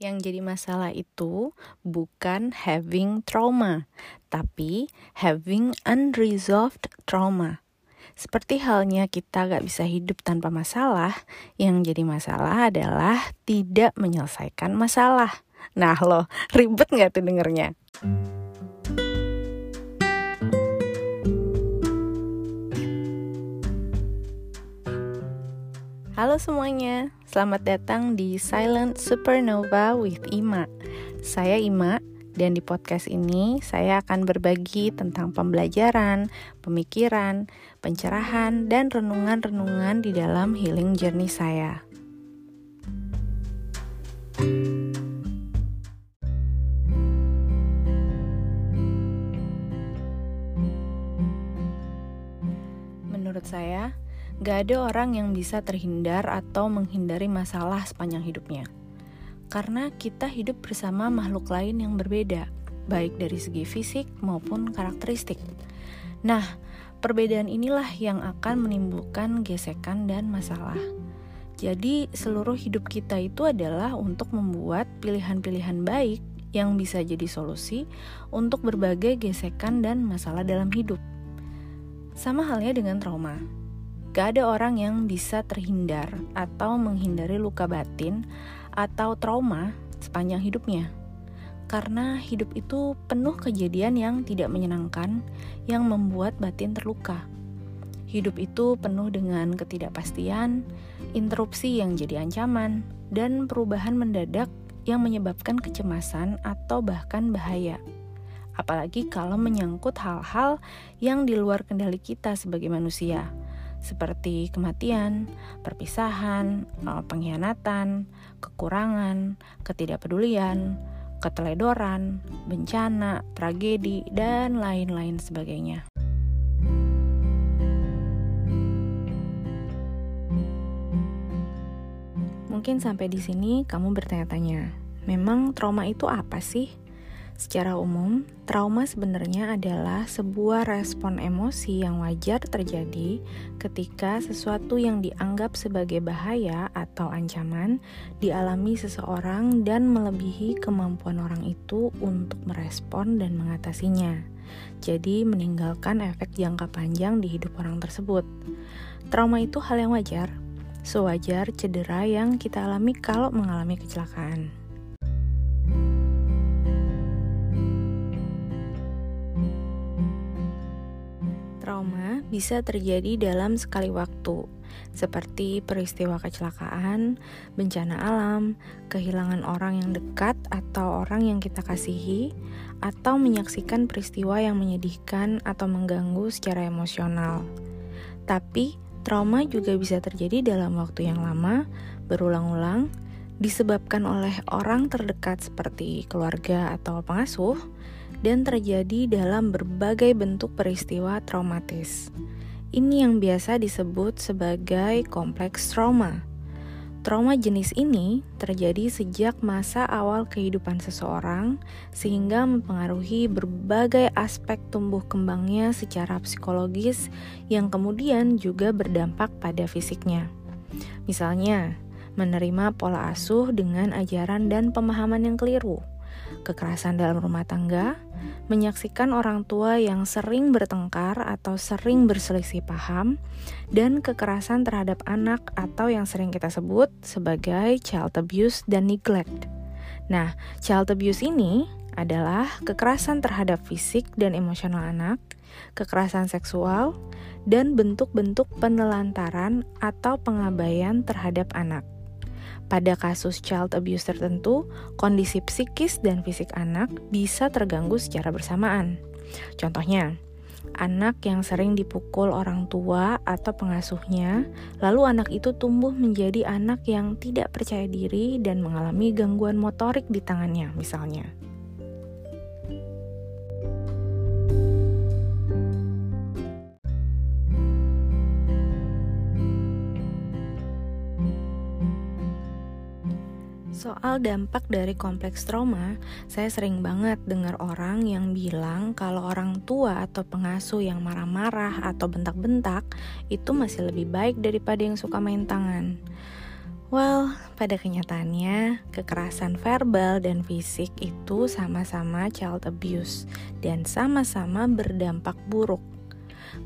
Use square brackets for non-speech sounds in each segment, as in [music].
Yang jadi masalah itu bukan having trauma, tapi having unresolved trauma. Seperti halnya kita gak bisa hidup tanpa masalah, yang jadi masalah adalah tidak menyelesaikan masalah. Nah lo, ribet gak tuh dengernya? Halo semuanya, selamat datang di Silent Supernova with Ima. Saya Ima, dan di podcast ini saya akan berbagi tentang pembelajaran, pemikiran, pencerahan, dan renungan-renungan di dalam healing journey saya. Menurut saya, Gak ada orang yang bisa terhindar atau menghindari masalah sepanjang hidupnya. Karena kita hidup bersama makhluk lain yang berbeda, baik dari segi fisik maupun karakteristik. Nah, perbedaan inilah yang akan menimbulkan gesekan dan masalah. Jadi, seluruh hidup kita itu adalah untuk membuat pilihan-pilihan baik yang bisa jadi solusi untuk berbagai gesekan dan masalah dalam hidup. Sama halnya dengan trauma Gak ada orang yang bisa terhindar atau menghindari luka batin atau trauma sepanjang hidupnya. Karena hidup itu penuh kejadian yang tidak menyenangkan yang membuat batin terluka. Hidup itu penuh dengan ketidakpastian, interupsi yang jadi ancaman, dan perubahan mendadak yang menyebabkan kecemasan atau bahkan bahaya. Apalagi kalau menyangkut hal-hal yang di luar kendali kita sebagai manusia seperti kematian, perpisahan, eh, pengkhianatan, kekurangan, ketidakpedulian, keteledoran, bencana, tragedi, dan lain-lain sebagainya. Mungkin sampai di sini kamu bertanya-tanya, memang trauma itu apa sih? Secara umum, trauma sebenarnya adalah sebuah respon emosi yang wajar terjadi ketika sesuatu yang dianggap sebagai bahaya atau ancaman dialami seseorang dan melebihi kemampuan orang itu untuk merespon dan mengatasinya. Jadi, meninggalkan efek jangka panjang di hidup orang tersebut. Trauma itu hal yang wajar, sewajar cedera yang kita alami kalau mengalami kecelakaan. Trauma bisa terjadi dalam sekali waktu, seperti peristiwa kecelakaan, bencana alam, kehilangan orang yang dekat atau orang yang kita kasihi, atau menyaksikan peristiwa yang menyedihkan atau mengganggu secara emosional. Tapi, trauma juga bisa terjadi dalam waktu yang lama, berulang-ulang, disebabkan oleh orang terdekat seperti keluarga atau pengasuh dan terjadi dalam berbagai bentuk peristiwa traumatis. Ini yang biasa disebut sebagai kompleks trauma. Trauma jenis ini terjadi sejak masa awal kehidupan seseorang, sehingga mempengaruhi berbagai aspek tumbuh kembangnya secara psikologis, yang kemudian juga berdampak pada fisiknya. Misalnya, menerima pola asuh dengan ajaran dan pemahaman yang keliru kekerasan dalam rumah tangga, menyaksikan orang tua yang sering bertengkar atau sering berselisih paham, dan kekerasan terhadap anak atau yang sering kita sebut sebagai child abuse dan neglect. Nah, child abuse ini adalah kekerasan terhadap fisik dan emosional anak, kekerasan seksual, dan bentuk-bentuk penelantaran atau pengabaian terhadap anak. Pada kasus child abuse tertentu, kondisi psikis dan fisik anak bisa terganggu secara bersamaan. Contohnya, anak yang sering dipukul orang tua atau pengasuhnya, lalu anak itu tumbuh menjadi anak yang tidak percaya diri dan mengalami gangguan motorik di tangannya, misalnya. Soal dampak dari kompleks trauma, saya sering banget dengar orang yang bilang kalau orang tua atau pengasuh yang marah-marah atau bentak-bentak itu masih lebih baik daripada yang suka main tangan. Well, pada kenyataannya, kekerasan verbal dan fisik itu sama-sama child abuse dan sama-sama berdampak buruk.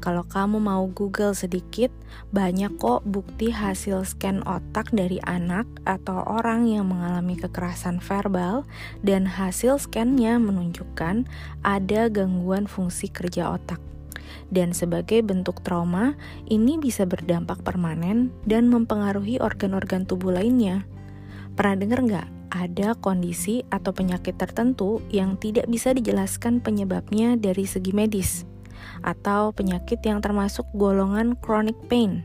Kalau kamu mau Google sedikit, banyak kok bukti hasil scan otak dari anak atau orang yang mengalami kekerasan verbal dan hasil scannya menunjukkan ada gangguan fungsi kerja otak dan sebagai bentuk trauma, ini bisa berdampak permanen dan mempengaruhi organ-organ tubuh lainnya. Pernah dengar nggak ada kondisi atau penyakit tertentu yang tidak bisa dijelaskan penyebabnya dari segi medis? Atau penyakit yang termasuk golongan chronic pain?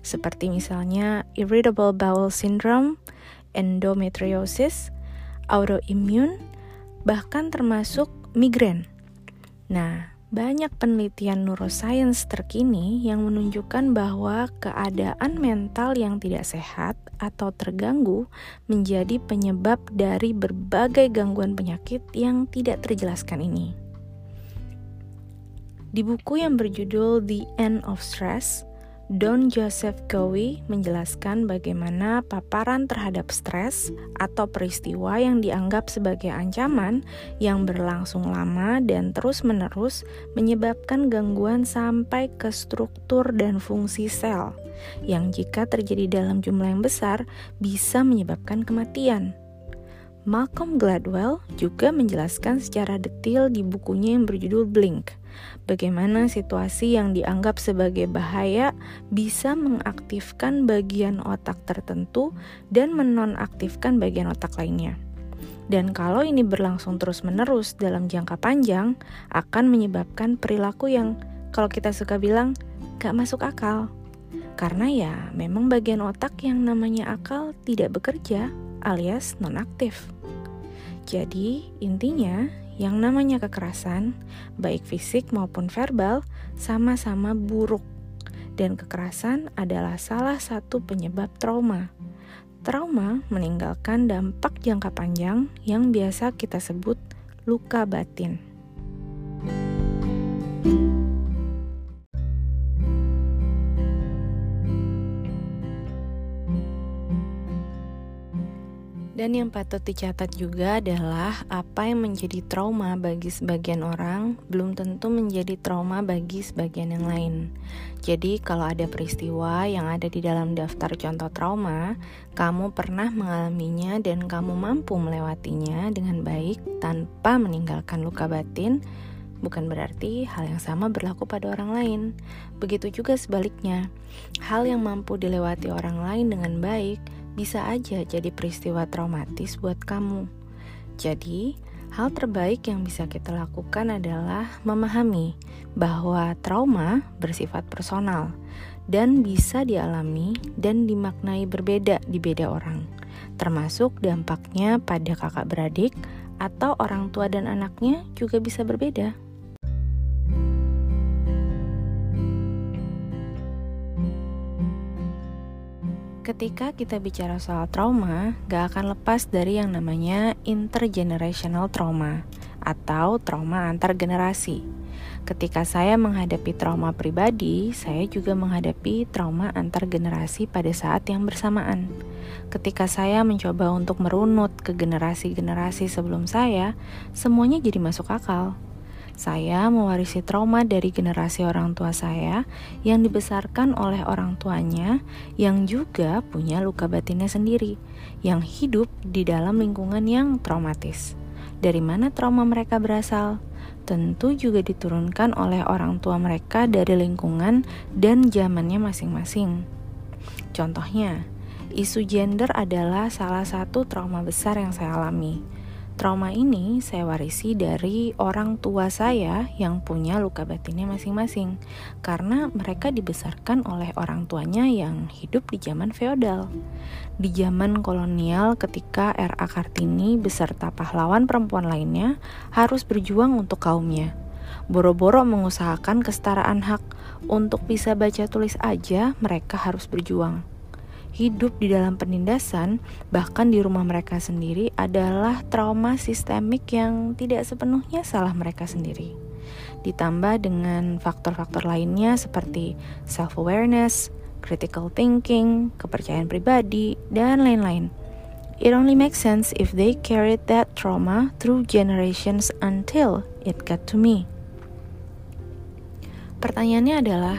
Seperti misalnya irritable bowel syndrome, endometriosis, autoimmune, bahkan termasuk migrain. Nah, banyak penelitian neuroscience terkini yang menunjukkan bahwa keadaan mental yang tidak sehat atau terganggu menjadi penyebab dari berbagai gangguan penyakit yang tidak terjelaskan ini. Di buku yang berjudul The End of Stress, Don Joseph Cowie menjelaskan bagaimana paparan terhadap stres atau peristiwa yang dianggap sebagai ancaman yang berlangsung lama dan terus-menerus menyebabkan gangguan sampai ke struktur dan fungsi sel, yang jika terjadi dalam jumlah yang besar bisa menyebabkan kematian. Malcolm Gladwell juga menjelaskan secara detail di bukunya yang berjudul Blink bagaimana situasi yang dianggap sebagai bahaya bisa mengaktifkan bagian otak tertentu dan menonaktifkan bagian otak lainnya. Dan kalau ini berlangsung terus-menerus dalam jangka panjang, akan menyebabkan perilaku yang kalau kita suka bilang gak masuk akal. Karena ya memang bagian otak yang namanya akal tidak bekerja alias nonaktif. Jadi intinya yang namanya kekerasan, baik fisik maupun verbal, sama-sama buruk, dan kekerasan adalah salah satu penyebab trauma. Trauma meninggalkan dampak jangka panjang yang biasa kita sebut luka batin. Dan yang patut dicatat juga adalah apa yang menjadi trauma bagi sebagian orang belum tentu menjadi trauma bagi sebagian yang lain. Jadi, kalau ada peristiwa yang ada di dalam daftar contoh trauma, kamu pernah mengalaminya dan kamu mampu melewatinya dengan baik tanpa meninggalkan luka batin, bukan berarti hal yang sama berlaku pada orang lain. Begitu juga sebaliknya, hal yang mampu dilewati orang lain dengan baik bisa aja jadi peristiwa traumatis buat kamu. Jadi, hal terbaik yang bisa kita lakukan adalah memahami bahwa trauma bersifat personal dan bisa dialami dan dimaknai berbeda di beda orang, termasuk dampaknya pada kakak beradik atau orang tua dan anaknya juga bisa berbeda. Ketika kita bicara soal trauma, gak akan lepas dari yang namanya intergenerational trauma atau trauma antar generasi. Ketika saya menghadapi trauma pribadi, saya juga menghadapi trauma antar generasi pada saat yang bersamaan. Ketika saya mencoba untuk merunut ke generasi-generasi sebelum saya, semuanya jadi masuk akal. Saya mewarisi trauma dari generasi orang tua saya yang dibesarkan oleh orang tuanya yang juga punya luka batinnya sendiri, yang hidup di dalam lingkungan yang traumatis. Dari mana trauma mereka berasal? Tentu juga diturunkan oleh orang tua mereka dari lingkungan dan zamannya masing-masing. Contohnya, isu gender adalah salah satu trauma besar yang saya alami Trauma ini saya warisi dari orang tua saya yang punya luka batinnya masing-masing karena mereka dibesarkan oleh orang tuanya yang hidup di zaman feodal. Di zaman kolonial ketika R.A. Kartini beserta pahlawan perempuan lainnya harus berjuang untuk kaumnya. Boro-boro mengusahakan kesetaraan hak untuk bisa baca tulis aja mereka harus berjuang hidup di dalam penindasan, bahkan di rumah mereka sendiri, adalah trauma sistemik yang tidak sepenuhnya salah mereka sendiri. Ditambah dengan faktor-faktor lainnya seperti self-awareness, critical thinking, kepercayaan pribadi, dan lain-lain. It only makes sense if they carried that trauma through generations until it got to me. Pertanyaannya adalah,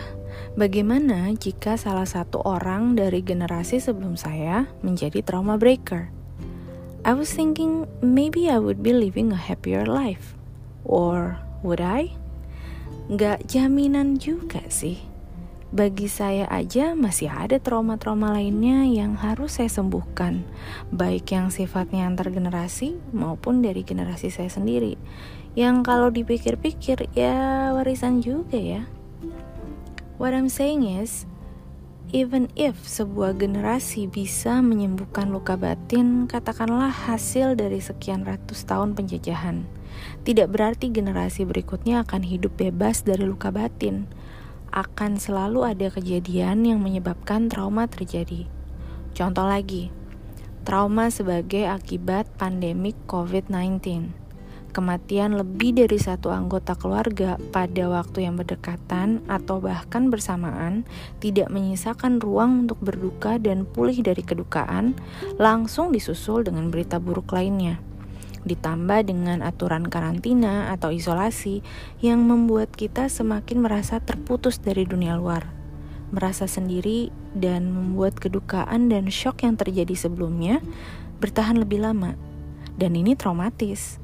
bagaimana jika salah satu orang dari generasi sebelum saya menjadi trauma breaker? I was thinking maybe I would be living a happier life. Or would I? Gak jaminan juga sih bagi saya aja masih ada trauma-trauma lainnya yang harus saya sembuhkan, baik yang sifatnya antar generasi maupun dari generasi saya sendiri. Yang kalau dipikir-pikir ya warisan juga ya. What I'm saying is, even if sebuah generasi bisa menyembuhkan luka batin, katakanlah hasil dari sekian ratus tahun penjajahan, tidak berarti generasi berikutnya akan hidup bebas dari luka batin akan selalu ada kejadian yang menyebabkan trauma terjadi. Contoh lagi, trauma sebagai akibat pandemik COVID-19. Kematian lebih dari satu anggota keluarga pada waktu yang berdekatan atau bahkan bersamaan tidak menyisakan ruang untuk berduka dan pulih dari kedukaan, langsung disusul dengan berita buruk lainnya ditambah dengan aturan karantina atau isolasi yang membuat kita semakin merasa terputus dari dunia luar, merasa sendiri, dan membuat kedukaan dan shock yang terjadi sebelumnya bertahan lebih lama. Dan ini traumatis.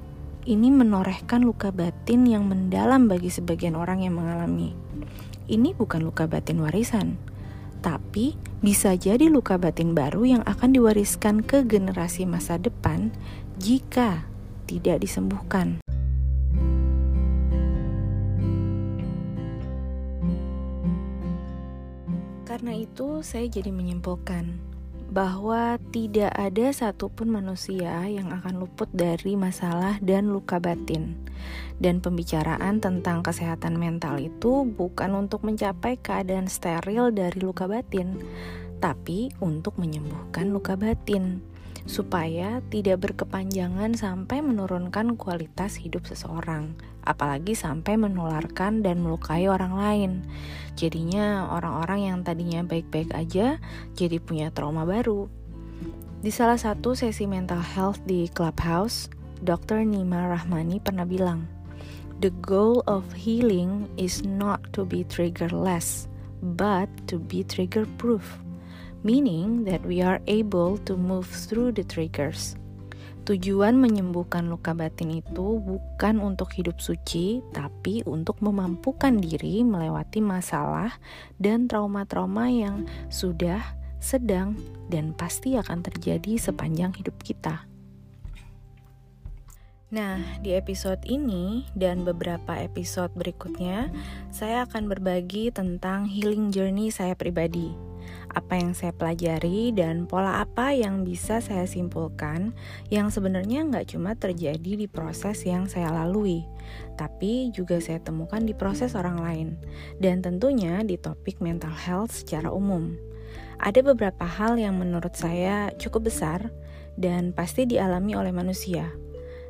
Ini menorehkan luka batin yang mendalam bagi sebagian orang yang mengalami. Ini bukan luka batin warisan, tapi bisa jadi luka batin baru yang akan diwariskan ke generasi masa depan jika tidak disembuhkan. Karena itu, saya jadi menyimpulkan bahwa tidak ada satupun manusia yang akan luput dari masalah dan luka batin. Dan pembicaraan tentang kesehatan mental itu bukan untuk mencapai keadaan steril dari luka batin, tapi untuk menyembuhkan luka batin supaya tidak berkepanjangan sampai menurunkan kualitas hidup seseorang, apalagi sampai menularkan dan melukai orang lain. Jadinya orang-orang yang tadinya baik-baik aja jadi punya trauma baru. Di salah satu sesi mental health di Clubhouse, Dr. Nima Rahmani pernah bilang, "The goal of healing is not to be triggerless, but to be trigger proof." meaning that we are able to move through the triggers. Tujuan menyembuhkan luka batin itu bukan untuk hidup suci, tapi untuk memampukan diri melewati masalah dan trauma-trauma yang sudah, sedang, dan pasti akan terjadi sepanjang hidup kita. Nah, di episode ini dan beberapa episode berikutnya, saya akan berbagi tentang healing journey saya pribadi apa yang saya pelajari dan pola apa yang bisa saya simpulkan yang sebenarnya nggak cuma terjadi di proses yang saya lalui, tapi juga saya temukan di proses orang lain, dan tentunya di topik mental health secara umum. Ada beberapa hal yang menurut saya cukup besar dan pasti dialami oleh manusia.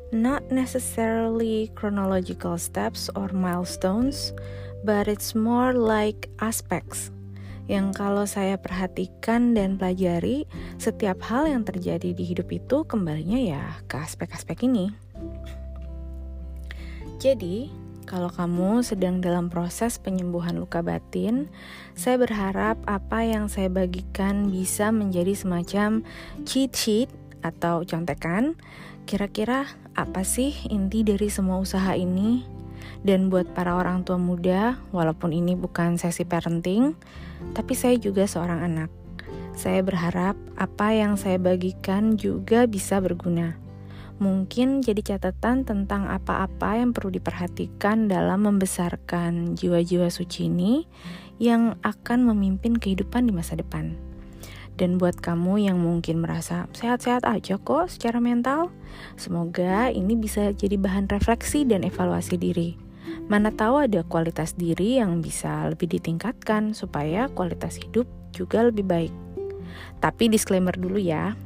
Not necessarily chronological steps or milestones, but it's more like aspects yang kalau saya perhatikan dan pelajari, setiap hal yang terjadi di hidup itu kembalinya ya ke aspek-aspek ini. Jadi, kalau kamu sedang dalam proses penyembuhan luka batin, saya berharap apa yang saya bagikan bisa menjadi semacam cheat sheet atau contekan. Kira-kira apa sih inti dari semua usaha ini? Dan buat para orang tua muda, walaupun ini bukan sesi parenting, tapi saya juga seorang anak. Saya berharap apa yang saya bagikan juga bisa berguna. Mungkin jadi catatan tentang apa-apa yang perlu diperhatikan dalam membesarkan jiwa-jiwa suci ini yang akan memimpin kehidupan di masa depan. Dan buat kamu yang mungkin merasa sehat-sehat aja kok secara mental, semoga ini bisa jadi bahan refleksi dan evaluasi diri. Mana tahu ada kualitas diri yang bisa lebih ditingkatkan supaya kualitas hidup juga lebih baik. Tapi disclaimer dulu ya.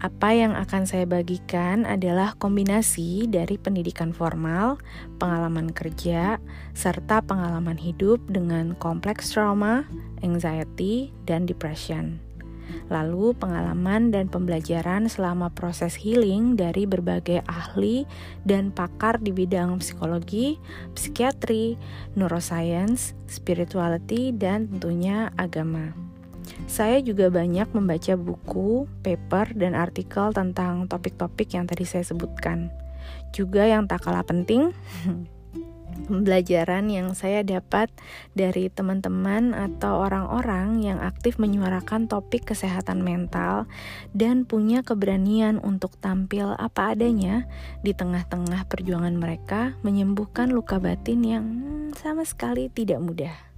Apa yang akan saya bagikan adalah kombinasi dari pendidikan formal, pengalaman kerja, serta pengalaman hidup dengan kompleks trauma, anxiety, dan depression. Lalu pengalaman dan pembelajaran selama proses healing dari berbagai ahli dan pakar di bidang psikologi, psikiatri, neuroscience, spirituality, dan tentunya agama. Saya juga banyak membaca buku, paper, dan artikel tentang topik-topik yang tadi saya sebutkan. Juga yang tak kalah penting, [laughs] pembelajaran yang saya dapat dari teman-teman atau orang-orang yang aktif menyuarakan topik kesehatan mental dan punya keberanian untuk tampil apa adanya di tengah-tengah perjuangan mereka menyembuhkan luka batin yang sama sekali tidak mudah.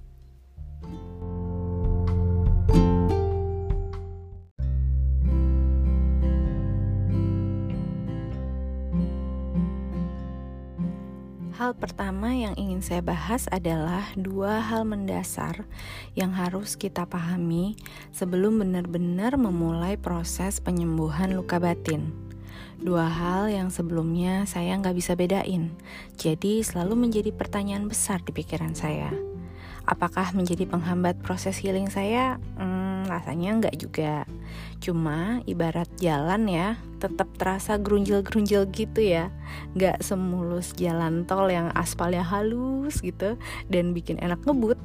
Hal pertama yang ingin saya bahas adalah dua hal mendasar yang harus kita pahami sebelum benar-benar memulai proses penyembuhan luka batin. Dua hal yang sebelumnya saya nggak bisa bedain, jadi selalu menjadi pertanyaan besar di pikiran saya. Apakah menjadi penghambat proses healing saya? Hmm, rasanya nggak juga. Cuma ibarat jalan ya, tetap terasa grunjil-grunjil gitu ya. Nggak semulus jalan tol yang aspalnya halus gitu dan bikin enak ngebut.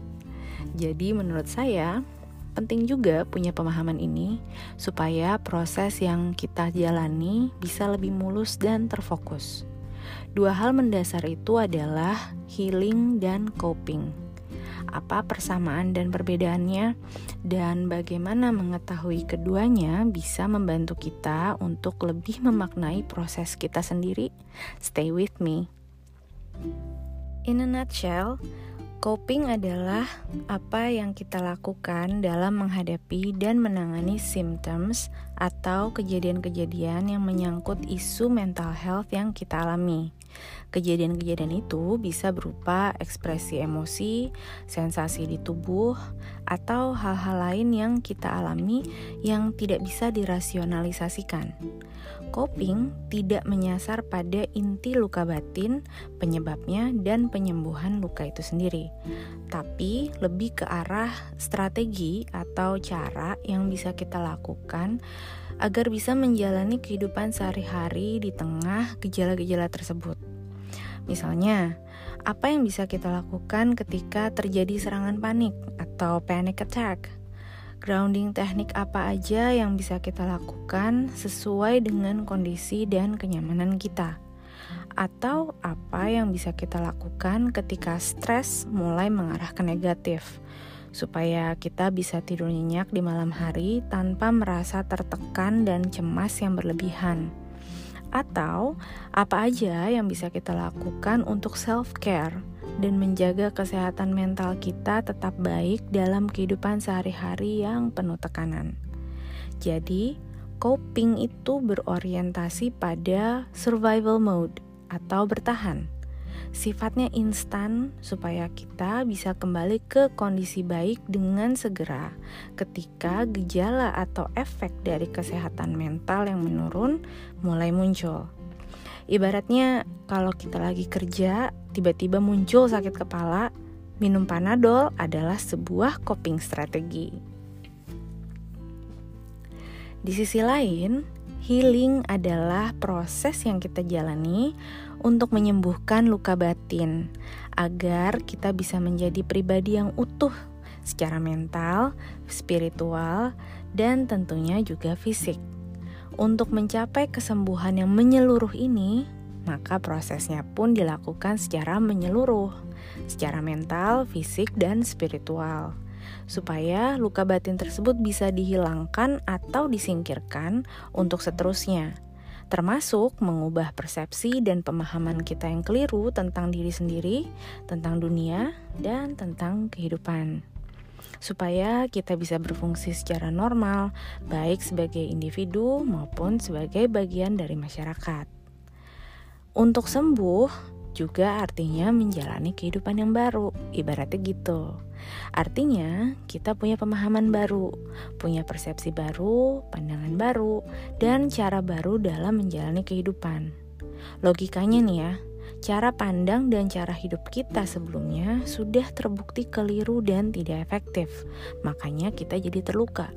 Jadi menurut saya penting juga punya pemahaman ini supaya proses yang kita jalani bisa lebih mulus dan terfokus. Dua hal mendasar itu adalah healing dan coping apa persamaan dan perbedaannya, dan bagaimana mengetahui keduanya bisa membantu kita untuk lebih memaknai proses kita sendiri. Stay with me. In a nutshell, Coping adalah apa yang kita lakukan dalam menghadapi dan menangani symptoms atau kejadian-kejadian yang menyangkut isu mental health yang kita alami. Kejadian-kejadian itu bisa berupa ekspresi emosi, sensasi di tubuh, atau hal-hal lain yang kita alami yang tidak bisa dirasionalisasikan. Coping tidak menyasar pada inti luka batin, penyebabnya, dan penyembuhan luka itu sendiri, tapi lebih ke arah strategi atau cara yang bisa kita lakukan agar bisa menjalani kehidupan sehari-hari di tengah gejala-gejala tersebut. Misalnya, apa yang bisa kita lakukan ketika terjadi serangan panik atau panic attack? Grounding teknik apa aja yang bisa kita lakukan sesuai dengan kondisi dan kenyamanan kita? Atau apa yang bisa kita lakukan ketika stres mulai mengarah ke negatif? supaya kita bisa tidur nyenyak di malam hari tanpa merasa tertekan dan cemas yang berlebihan atau apa aja yang bisa kita lakukan untuk self-care dan menjaga kesehatan mental kita tetap baik dalam kehidupan sehari-hari yang penuh tekanan. Jadi, coping itu berorientasi pada survival mode atau bertahan sifatnya instan supaya kita bisa kembali ke kondisi baik dengan segera ketika gejala atau efek dari kesehatan mental yang menurun mulai muncul. Ibaratnya kalau kita lagi kerja, tiba-tiba muncul sakit kepala, minum panadol adalah sebuah coping strategi. Di sisi lain, healing adalah proses yang kita jalani untuk menyembuhkan luka batin, agar kita bisa menjadi pribadi yang utuh secara mental, spiritual, dan tentunya juga fisik. Untuk mencapai kesembuhan yang menyeluruh ini, maka prosesnya pun dilakukan secara menyeluruh, secara mental, fisik, dan spiritual supaya luka batin tersebut bisa dihilangkan atau disingkirkan untuk seterusnya termasuk mengubah persepsi dan pemahaman kita yang keliru tentang diri sendiri, tentang dunia, dan tentang kehidupan. Supaya kita bisa berfungsi secara normal, baik sebagai individu maupun sebagai bagian dari masyarakat. Untuk sembuh, juga artinya menjalani kehidupan yang baru, ibaratnya gitu. Artinya, kita punya pemahaman baru, punya persepsi baru, pandangan baru, dan cara baru dalam menjalani kehidupan. Logikanya nih ya, cara pandang dan cara hidup kita sebelumnya sudah terbukti keliru dan tidak efektif. Makanya kita jadi terluka.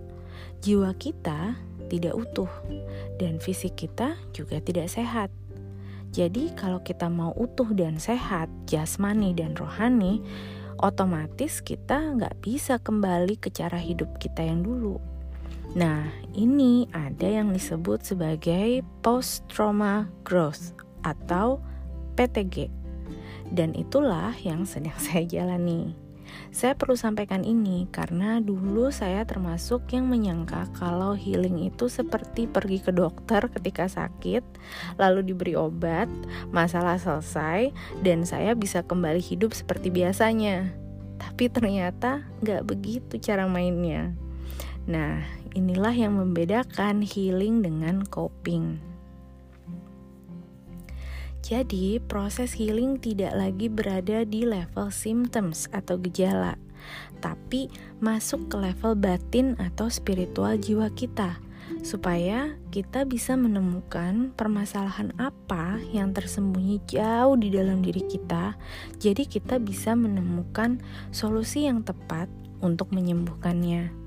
Jiwa kita tidak utuh dan fisik kita juga tidak sehat. Jadi kalau kita mau utuh dan sehat, jasmani dan rohani, otomatis kita nggak bisa kembali ke cara hidup kita yang dulu. Nah, ini ada yang disebut sebagai post trauma growth atau PTG. Dan itulah yang sedang [laughs] saya jalani. Saya perlu sampaikan ini karena dulu saya termasuk yang menyangka kalau healing itu seperti pergi ke dokter ketika sakit, lalu diberi obat, masalah selesai, dan saya bisa kembali hidup seperti biasanya. Tapi ternyata nggak begitu cara mainnya. Nah, inilah yang membedakan healing dengan coping. Jadi, proses healing tidak lagi berada di level symptoms atau gejala, tapi masuk ke level batin atau spiritual jiwa kita, supaya kita bisa menemukan permasalahan apa yang tersembunyi jauh di dalam diri kita. Jadi, kita bisa menemukan solusi yang tepat untuk menyembuhkannya.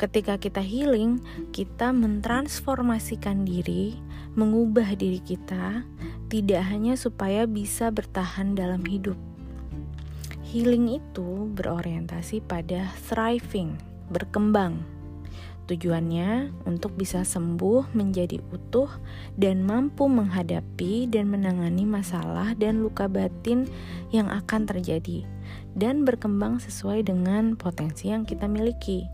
Ketika kita healing, kita mentransformasikan diri, mengubah diri kita, tidak hanya supaya bisa bertahan dalam hidup. Healing itu berorientasi pada thriving, berkembang. Tujuannya untuk bisa sembuh menjadi utuh dan mampu menghadapi dan menangani masalah dan luka batin yang akan terjadi, dan berkembang sesuai dengan potensi yang kita miliki.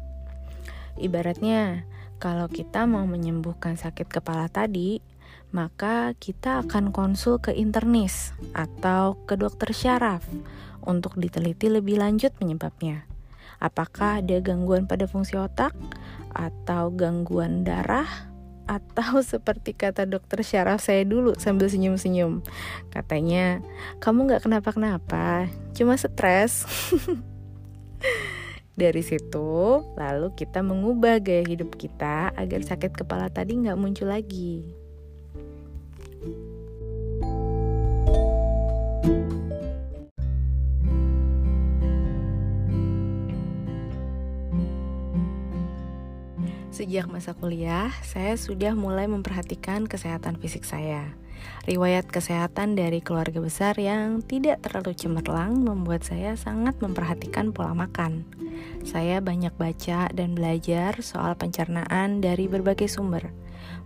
Ibaratnya, kalau kita mau menyembuhkan sakit kepala tadi, maka kita akan konsul ke internis atau ke dokter syaraf untuk diteliti lebih lanjut penyebabnya. Apakah ada gangguan pada fungsi otak atau gangguan darah atau [laughs] seperti kata dokter syaraf saya dulu sambil senyum-senyum katanya kamu nggak kenapa-kenapa cuma stres [laughs] Dari situ, lalu kita mengubah gaya hidup kita agar sakit kepala tadi nggak muncul lagi. Sejak masa kuliah, saya sudah mulai memperhatikan kesehatan fisik saya. Riwayat kesehatan dari keluarga besar yang tidak terlalu cemerlang membuat saya sangat memperhatikan pola makan. Saya banyak baca dan belajar soal pencernaan dari berbagai sumber,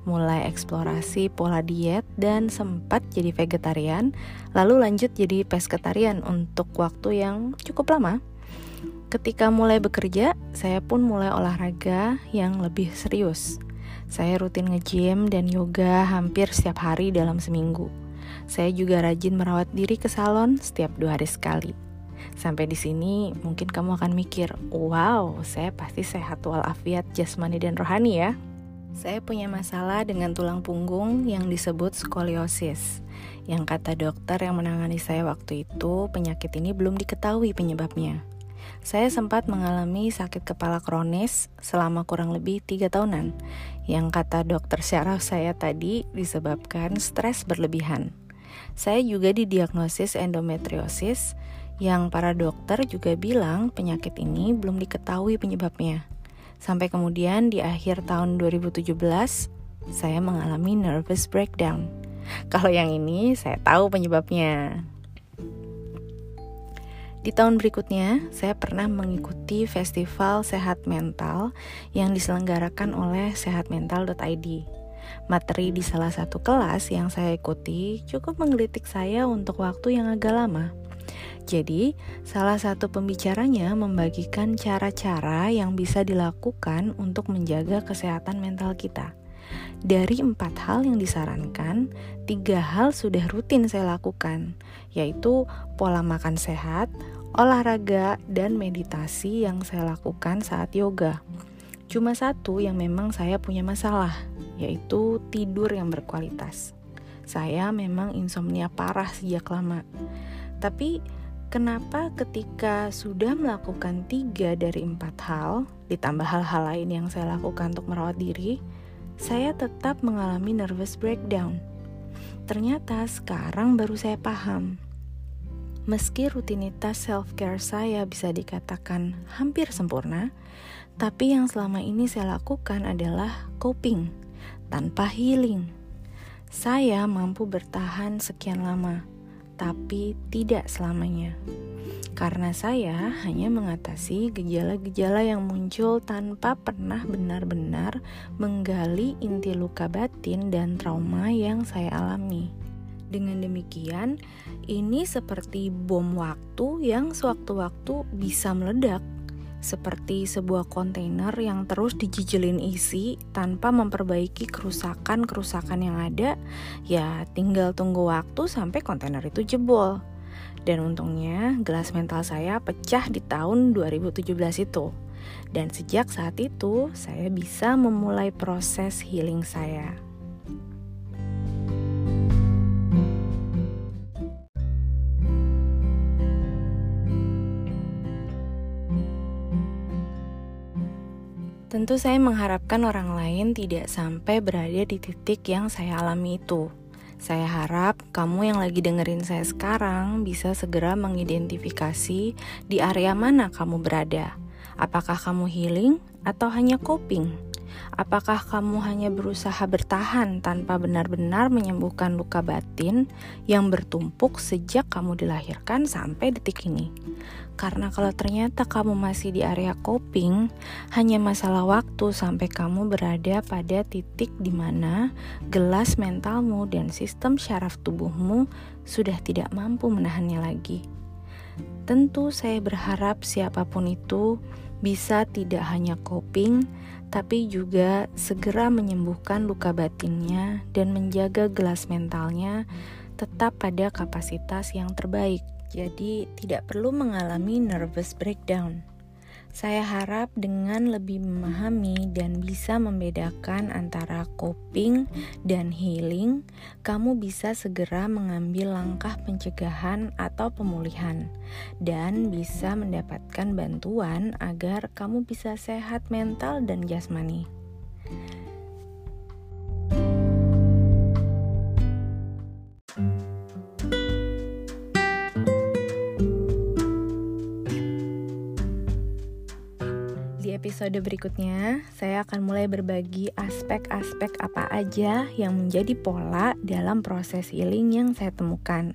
mulai eksplorasi pola diet dan sempat jadi vegetarian, lalu lanjut jadi pesketarian untuk waktu yang cukup lama. Ketika mulai bekerja, saya pun mulai olahraga yang lebih serius. Saya rutin nge-gym dan yoga hampir setiap hari dalam seminggu. Saya juga rajin merawat diri ke salon setiap dua hari sekali. Sampai di sini mungkin kamu akan mikir, wow, saya pasti sehat walafiat jasmani dan rohani ya. Saya punya masalah dengan tulang punggung yang disebut skoliosis. Yang kata dokter yang menangani saya waktu itu, penyakit ini belum diketahui penyebabnya. Saya sempat mengalami sakit kepala kronis selama kurang lebih tiga tahunan, yang kata dokter syaraf saya tadi disebabkan stres berlebihan. Saya juga didiagnosis endometriosis, yang para dokter juga bilang penyakit ini belum diketahui penyebabnya. Sampai kemudian di akhir tahun 2017, saya mengalami nervous breakdown. Kalau yang ini saya tahu penyebabnya. Di tahun berikutnya, saya pernah mengikuti festival sehat mental yang diselenggarakan oleh sehatmental.id. Materi di salah satu kelas yang saya ikuti cukup menggelitik saya untuk waktu yang agak lama. Jadi, salah satu pembicaranya membagikan cara-cara yang bisa dilakukan untuk menjaga kesehatan mental kita. Dari empat hal yang disarankan, tiga hal sudah rutin saya lakukan, yaitu pola makan sehat, olahraga, dan meditasi yang saya lakukan saat yoga. Cuma satu yang memang saya punya masalah, yaitu tidur yang berkualitas. Saya memang insomnia parah sejak lama. Tapi kenapa ketika sudah melakukan tiga dari empat hal, ditambah hal-hal lain yang saya lakukan untuk merawat diri, saya tetap mengalami nervous breakdown. ternyata sekarang baru saya paham. Meski rutinitas self-care saya bisa dikatakan hampir sempurna, tapi yang selama ini saya lakukan adalah coping tanpa healing. Saya mampu bertahan sekian lama, tapi tidak selamanya karena saya hanya mengatasi gejala-gejala yang muncul tanpa pernah benar-benar menggali inti luka batin dan trauma yang saya alami. Dengan demikian, ini seperti bom waktu yang sewaktu-waktu bisa meledak, seperti sebuah kontainer yang terus dijijelin isi tanpa memperbaiki kerusakan-kerusakan yang ada, ya tinggal tunggu waktu sampai kontainer itu jebol. Dan untungnya gelas mental saya pecah di tahun 2017 itu. Dan sejak saat itu saya bisa memulai proses healing saya. Tentu saya mengharapkan orang lain tidak sampai berada di titik yang saya alami itu. Saya harap kamu yang lagi dengerin saya sekarang bisa segera mengidentifikasi di area mana kamu berada. Apakah kamu healing atau hanya coping? Apakah kamu hanya berusaha bertahan tanpa benar-benar menyembuhkan luka batin yang bertumpuk sejak kamu dilahirkan sampai detik ini? Karena kalau ternyata kamu masih di area coping, hanya masalah waktu sampai kamu berada pada titik di mana gelas mentalmu dan sistem syaraf tubuhmu sudah tidak mampu menahannya lagi. Tentu saya berharap siapa pun itu bisa tidak hanya coping, tapi juga segera menyembuhkan luka batinnya dan menjaga gelas mentalnya tetap pada kapasitas yang terbaik jadi tidak perlu mengalami nervous breakdown. Saya harap dengan lebih memahami dan bisa membedakan antara coping dan healing, kamu bisa segera mengambil langkah pencegahan atau pemulihan dan bisa mendapatkan bantuan agar kamu bisa sehat mental dan jasmani. Episode berikutnya, saya akan mulai berbagi aspek-aspek apa aja yang menjadi pola dalam proses healing yang saya temukan.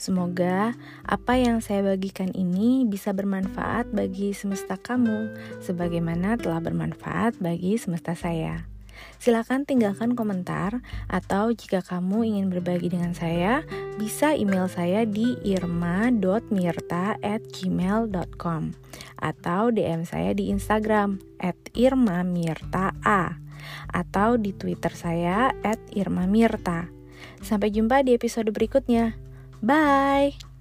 Semoga apa yang saya bagikan ini bisa bermanfaat bagi semesta kamu, sebagaimana telah bermanfaat bagi semesta saya. Silahkan tinggalkan komentar atau jika kamu ingin berbagi dengan saya, bisa email saya di irma.mirta@gmail.com atau DM saya di Instagram @irmamirtaa atau di Twitter saya @irmamirta. Sampai jumpa di episode berikutnya. Bye.